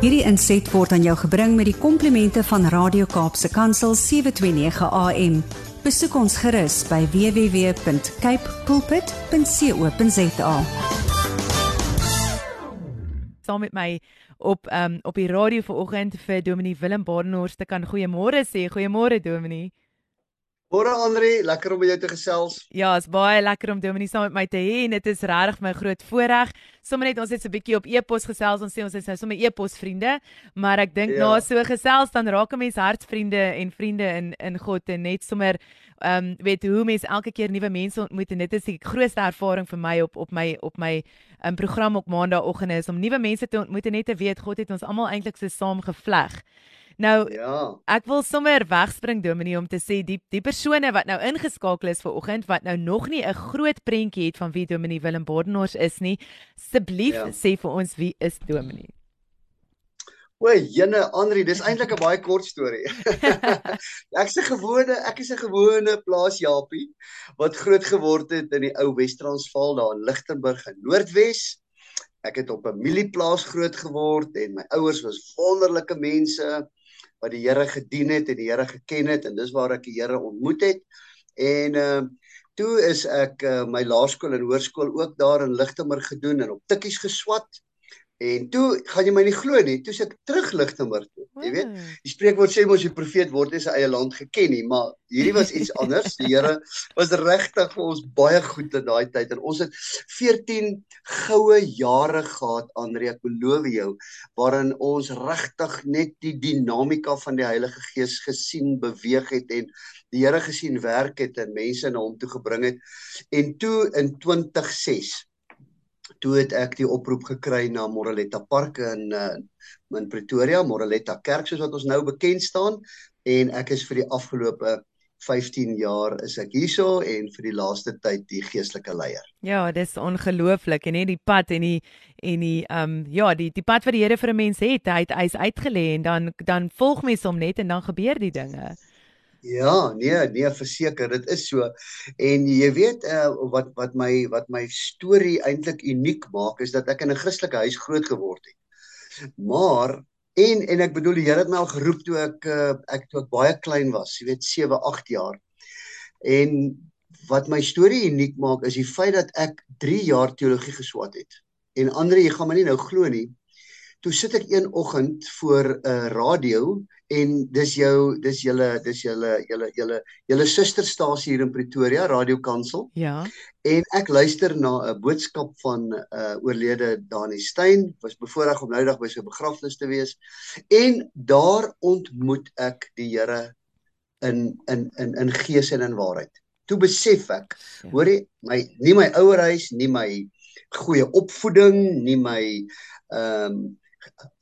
Hierdie inset word aan jou gebring met die komplimente van Radio Kaapse Kansel 729 AM. Besoek ons gerus by www.cape pulpit.co.za. Saam met my op um, op die radio vanoggend vir Dominee Willem Badenhorst te kan goeiemôre sê. Goeiemôre Dominee. Môre Andri, lekker om met jou te gesels. Ja, is baie lekker om Dominee saam met my te hê en dit is regtig my groot voorreg. Sommige net ons het so 'n bietjie op e-pos gesels, ons sê ons is nou sommer e-pos vriende, maar ek dink ja. na so gesels dan raak 'n mens hartsvriende en vriende in in God en net sommer ehm um, weet hoe mense elke keer nuwe mense ontmoet en dit is die grootste ervaring vir my op op my op my um, program op maandagooggende is om nuwe mense te ontmoet en net te weet God het ons almal eintlik so saam gevleg. Nou ja. Ek wil sommer wegspring Dominee om te sê die die persone wat nou ingeskakel is vir oggend wat nou nog nie 'n groot prentjie het van wie Dominee Willem Bordenhorst is nie, asseblief ja. sê vir ons wie is Dominee? O, jene Andri, dis eintlik 'n baie kort storie. ek's 'n gewone, ek is 'n gewone plaasjapie wat groot geword het in die ou Wes-Transvaal daar in Lichtenburg in Noordwes. Ek het op 'n mielieplaas groot geword en my ouers was wonderlike mense wat die Here gedien het en die Here geken het en dis waar ek die Here ontmoet het. En ehm uh, toe is ek uh, my laerskool en hoërskool ook daar in Lichtenburg gedoen en op tikkies geswat. En toe gaan jy my nie glo nie, toe ek terug Lichtenburg toe. Jy weet, die spreekwoord sê mos die profeet word nie sy eie land geken nie, maar hierdie was iets anders. Die Here was regtig vir ons baie goed in daai tyd en ons het 14 goue jare gehad, Andre, ek beloof jou, waarin ons regtig net die dinamika van die Heilige Gees gesien beweeg het en die Here gesien werk het en mense na hom toe gebring het. En toe in 2006 toe het ek die oproep gekry na Moreletta Park in uh, in Pretoria, Moreletta Kerk soos wat ons nou bekend staan en ek is vir die afgelope 15 jaar is ek hierso en vir die laaste tyd die geestelike leier. Ja, dis ongelooflik en net die pad en die en die ehm um, ja, die die pad wat die Here vir 'n mens het, hy het hy's uitgelê en dan dan volg mens hom net en dan gebeur die dinge. Ja, nee, nee, verseker, dit is so. En jy weet uh, wat wat my wat my storie eintlik uniek maak is dat ek in 'n Christelike huis groot geword het. Maar en en ek bedoel die Here het my al geroep toe ek uh, ek toe ek baie klein was, jy weet 7, 8 jaar. En wat my storie uniek maak is die feit dat ek 3 jaar teologie geswat het. En ander jy gaan my nie nou glo nie. Toe sit ek een oggend voor 'n uh, radio en dis jou dis julle dis julle julle julle julle susterstasie hier in Pretoria Radio Kansel. Ja. En ek luister na 'n boodskap van 'n uh, oorlede Dani Steyn, was bevoorreg om nou dag by sy begrafnis te wees. En daar ontmoet ek die Here in in in in gees en in waarheid. Toe besef ek, ja. hoor jy, my nie my ouerhuis, nie my goeie opvoeding, nie my ehm um,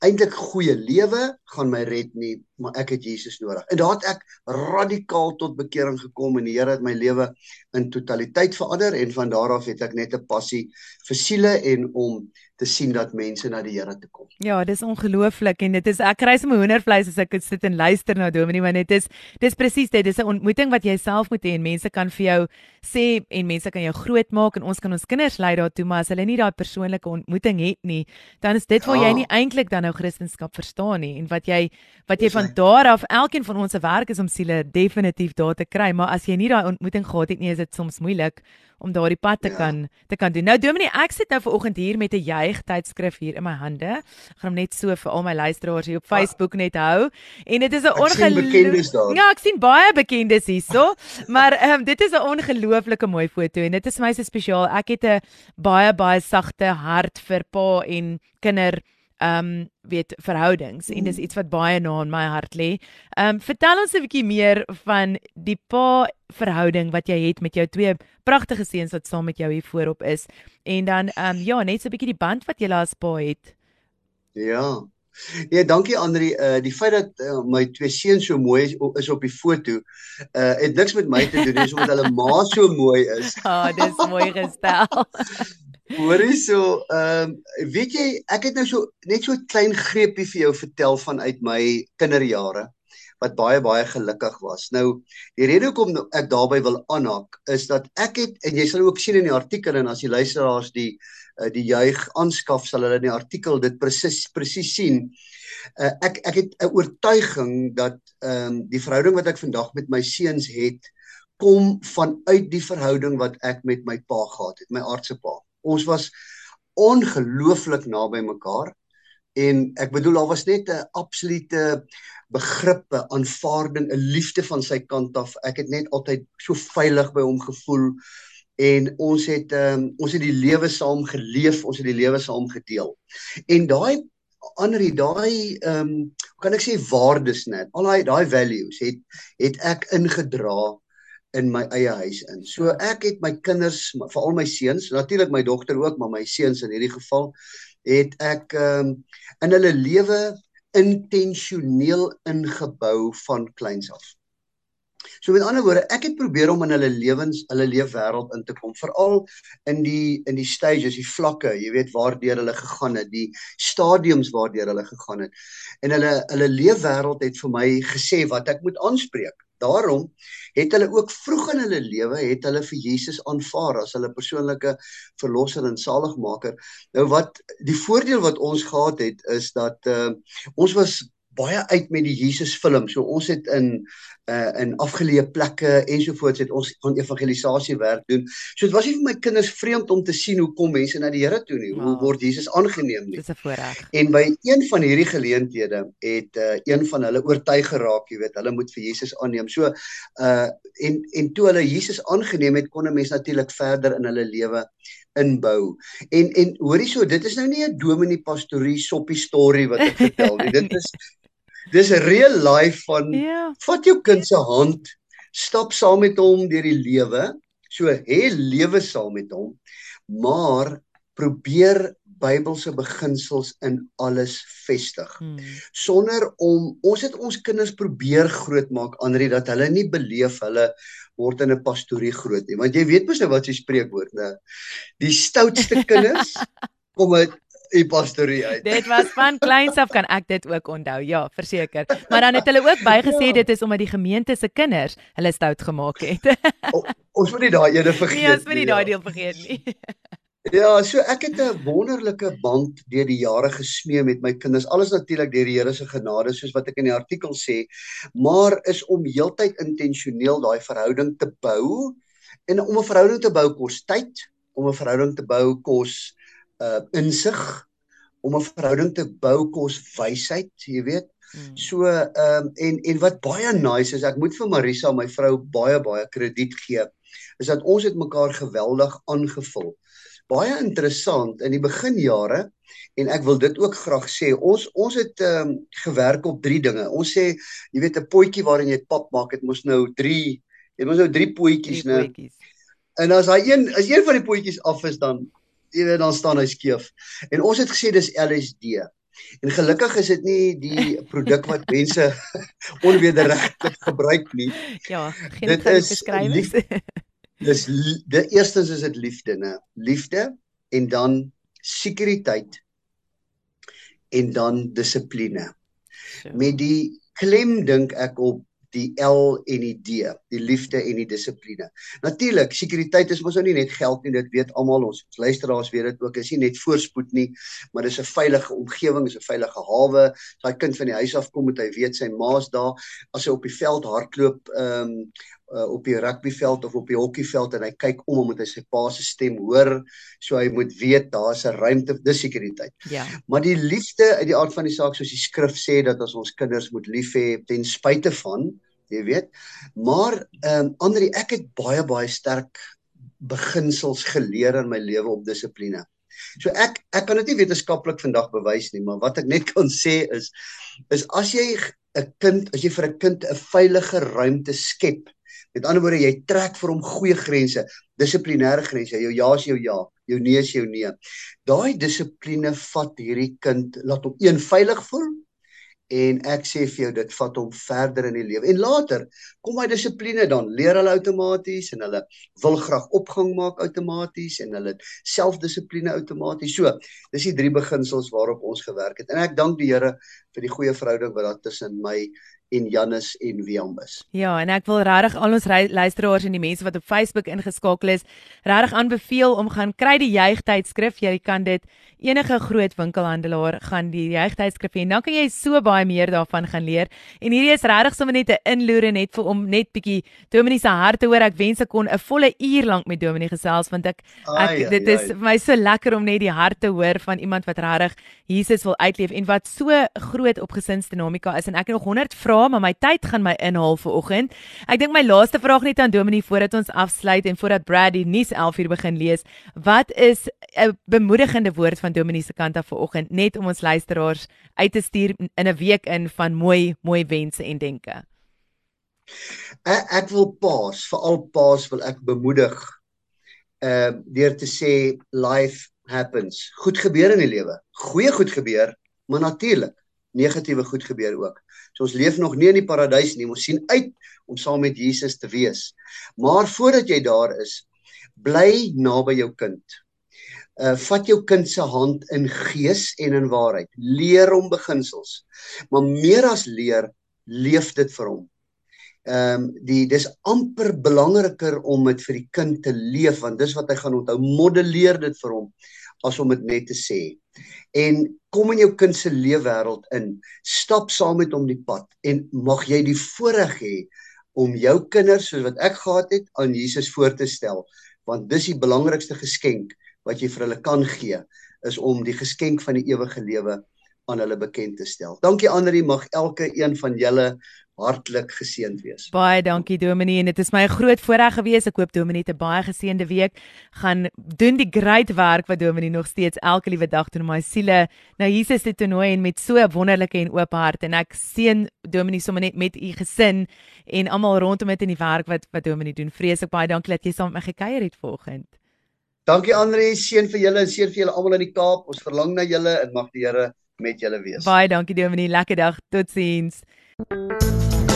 eintlik goeie lewe gaan my red nie, maar ek het Jesus nodig. En daar het ek radikaal tot bekering gekom en die Here het my lewe in totaliteit verander en van daar af het ek net 'n passie vir siele en om te sien dat mense na die Here toe kom. Ja, dis ongelooflik en dit is ek kry sommer hoendervleis as ek sit en luister na Dominee want dit is dis presies dit dis 'n ontmoeting wat jy self moet hê en mense kan vir jou sê en mense kan jou groot maak en ons kan ons kinders lei daartoe maar as hulle nie daai persoonlike ontmoeting het nie, dan is dit waar ja. jy nie eintlik dan nou Christendom verstaan nie en wat jy wat jy van daar af elkeen van ons se werk is om siele definitief daar te kry, maar as jy nie daai ontmoeting gehad het nie, is dit soms moeilik om daardie pad te ja. kan te kan doen. Nou Dominee, ek sit nou vanoggend hier met 'n juig tydskrif hier in my hande. Ek gaan hom net so vir al my luisteraars hier op ah. Facebook net hou. En dit is 'n ongelooflike Ja, ek sien baie bekendes hierso, maar ehm um, dit is 'n ongelooflike mooi foto en dit is vir my so spesiaal. Ek het 'n baie baie sagte hart vir pa en kinder ehm um, weet verhoudings en dis iets wat baie na in my hart lê. Ehm um, vertel ons 'n bietjie meer van die pa verhouding wat jy het met jou twee pragtige seuns wat saam met jou hier voorop is en dan ehm um, ja, net so 'n bietjie die band wat jy as pa het. Ja. Ja, dankie Andri. Uh die feit dat uh, my twee seuns so mooi is, is op die foto, uh het niks met my te doen, dis omdat hulle ma so mooi is. Ah, oh, dis mooi gestel. Hoorie so, ehm um, weet jy, ek het nou so net so 'n klein greepie vir jou vertel vanuit my kinderjare. wat baie baie gelukkig was. Nou die rede hoekom ek daarbey wil aanhaak is dat ek het en jy sal ook sien in die artikel en as die luisteraars die uh, die juig aanskaf sal hulle in die artikel dit presies presies sien. Uh, ek ek het 'n oortuiging dat ehm um, die verhouding wat ek vandag met my seuns het kom vanuit die verhouding wat ek met my pa gehad het, my aardse pa. Ons was ongelooflik naby mekaar en ek bedoel daar was net 'n absolute begrippe, aanvaarding, 'n liefde van sy kant af. Ek het net altyd so veilig by hom gevoel en ons het um, ons het die lewe saam geleef, ons het die lewe saam gedeel. En daai ander daai ehm um, kan ek sê waardes net. Al daai daai values het het ek ingedra in my eie huis in. So ek het my kinders, veral my seuns, natuurlik my dogter ook, maar my seuns in hierdie geval het ek ehm um, in hulle lewe intentioneel ingebou van kleins af. So met ander woorde, ek het probeer om in hulle lewens, hulle leefwêreld in te kom, veral in die in die stages, die vlakke, jy weet waardeur hulle gegaan het, die stadiums waardeur hulle gegaan het. En hulle hulle leefwêreld het vir my gesê wat ek moet aanspreek. Daarom het hulle ook vroeg in hulle lewe het hulle vir Jesus aanvaar as hulle persoonlike verlosser en saligmaker. Nou wat die voordeel wat ons gehad het is dat uh, ons was baie uit met die Jesus film. So ons het in uh in afgeleë plekke ensovoorts het ons aan evangelisasie werk doen. So dit was nie vir my kinders vreemd om te sien hoe kom mense na die Here toe nie. Hoe word Jesus aangeneem nie. Dis 'n voorreg. En by een van hierdie geleenthede het uh een van hulle oortuig geraak, jy weet, hulle moet vir Jesus aanneem. So uh en en toe hulle Jesus aangeneem het, kon 'n mens natuurlik verder in hulle lewe inbou. En en hoorie so, dit is nou nie 'n dominee pastorie soppie storie wat ek vertel nie. Dit is dis 'n real life van Ja. vat jou kind se hand, stap saam met hom deur die lewe. So hê lewe saam met hom, maar probeer Bybelse beginsels in alles vestig. Hmm. Sonder om ons het ons kinders probeer grootmaak Andri dat hulle nie beleef hulle word in 'n pastorie groot nie. Want jy weet mos nou wat se spreekwoord, né? Die stoutste kinders kom uit die pastorie uit. Dit was van kleins af kan ek dit ook onthou. Ja, verseker. Maar dan het hulle ook bygesê Ja. dit is omdat die gemeente se kinders hulle stout gemaak het. O, ons moet nie daai ene vergeet Nee, ons moet nie ja. daai deel vergeet nie. Ja, so ek het 'n wonderlike band deur die jare gesmee met my kinders. Alles natuurlik deur die Here se genade, soos wat ek in die artikel sê, maar is om heeltyd intentioneel daai verhouding te bou. En om 'n verhouding te bou kos tyd, om 'n verhouding te bou kos uh insig, om 'n verhouding te bou kos wysheid, jy weet. Hmm. So ehm um, en en wat baie nice is, ek moet vir Marisa, my vrou, baie baie krediet gee, is dat ons het mekaar geweldig aangevul. Baie interessant in die beginjare en ek wil dit ook graag sê. Ons ons het ehm um, gewerk op drie dinge. Ons sê, jy weet 'n potjie waarin jy pap maak, dit mos nou 3 jy mos nou 3 potjies, Drie né? En as daai een as een van die potjies af is dan jy weet dan staan hy skeef. En ons het gesê dis LSD. En gelukkig is dit nie die produk wat mense onwederregtelik gebruik nie. Ja, geen Dit is beskrywings. Dis die eerstens is dit liefde, né? Liefde en dan sekuriteit en dan dissipline. So. Met die klem dink ek op die L en die D, die liefde en die dissipline. Natuurlik, sekuriteit is mos nou nie net geld nie, dit weet almal ons luisteraars weet dit ook, is nie net voorspoed nie, maar dis 'n veilige omgewing, is 'n veilige hawe. As daai kind van die huis af kom, moet hy weet sy ma's daar. As hy op die veld hardloop, ehm um, uh, op die rugbyveld of op die hokkieveld en hy kyk om, moet hy sy pa se stem hoor, so hy moet weet daar's 'n ruimte, dis sekuriteit. Ja. Maar die liefde uit die aard van die saak soos die skrif sê dat as ons kinders moet lief hê ten spyte van, jy weet. Maar ehm um, Andri, ek het baie baie sterk beginsels geleer in my lewe op dissipline. So ek ek kan dit nie wetenskaplik vandag bewys nie, maar wat ek net kan sê is is as jy 'n kind, as jy vir 'n kind 'n veilige ruimte skep, met ander woorde jy trek vir hom goeie grense, dissiplinêre grense, jou ja is jou ja, jou nee is jou nee. Daai dissipline vat hierdie kind laat hom een veilig voel en ek sê vir jou dit vat hom verder in die lewe. En later kom hy dissipline dan leer hulle outomaties en hulle wil graag opgang maak outomaties en hulle selfdissipline outomaties. So, dis die drie beginsels waarop ons gewerk het. En ek dank die Here vir die goeie verhouding wat daar tussen my en Janus en Wiambus. Ja, en ek wil regtig al ons luisteraars en die mense wat op Facebook ingeskakel is, regtig aanbeveel om gaan kry die jeugtydskrif. Jy kan dit enige groot winkelhandelaar gaan die jeugtydskrif hê. Dan kan jy so baie meer daarvan gaan leer. En hierdie is regtig sommer net 'n inloer net vir om net bietjie Dominie se hart te hoor. Ek wens ek kon 'n volle uur lank met Dominie gesels want ek, ek ai, dit ai, is vir my so lekker om net die hart te hoor van iemand wat regtig Jesus wil uitleef en wat so groot op gesinsdinamika is en ek het nog 100 vrae maar my tyd gaan my inhaal vir oggend. Ek dink my laaste vraag net aan Dominie voordat ons afsluit en voordat Brad die nuus 11 uur begin lees. Wat is 'n bemoedigende woord van Dominie se kant af vir oggend net om ons luisteraars uit te stuur in 'n week in van mooi mooi wense en denke? Ek, ek wil paas, veral paas wil ek bemoedig uh deur te sê life happens. Goed gebeur in die lewe. Goeie goed gebeur, maar natuurlik negatiewe goed gebeur ook. So ons leef nog nie in die paradys nie. Ons sien uit om saam met Jesus te wees. Maar voordat jy daar is, bly naby jou kind. Uh vat jou kind se hand in gees en in waarheid. Leer hom beginsels. Maar meer as leer, leef dit vir hom. Ehm um, die dis amper belangriker om dit vir die kind te leef want dis wat hy gaan onthou. Modelleer dit vir hom as om dit net te sê. En kom in jou kind se leefwêreld in. Stap saam met hom die pad en mag jy die voorreg hê om jou kinders soos wat ek gehad het aan Jesus voor te stel, want dis die belangrikste geskenk wat jy vir hulle kan gee, is om die geskenk van die ewige lewe aan hulle bekend te stel. Dankie Andri, mag elke een van julle hartlik geseënd wees. Baie dankie Dominee en dit is my 'n groot voorreg gewees. Ek hoop Dominee het 'n baie geseënde week. Gaan doen die great werk wat Dominee nog steeds elke liewe dag doen om my siele na Jesus te toenooi en met so 'n wonderlike en oop hart en ek seën Dominee sommer net met u gesin en almal rondom dit in die werk wat wat Dominee doen. Vreeslik baie dankie dat jy saam met my gekuier het vanoggend. Dankie Andre, seën vir julle en seën vir julle almal in die Kaap. Ons verlang na julle en mag die Here met julle wees. Baie dankie Dominee. Lekker dag. Totsiens.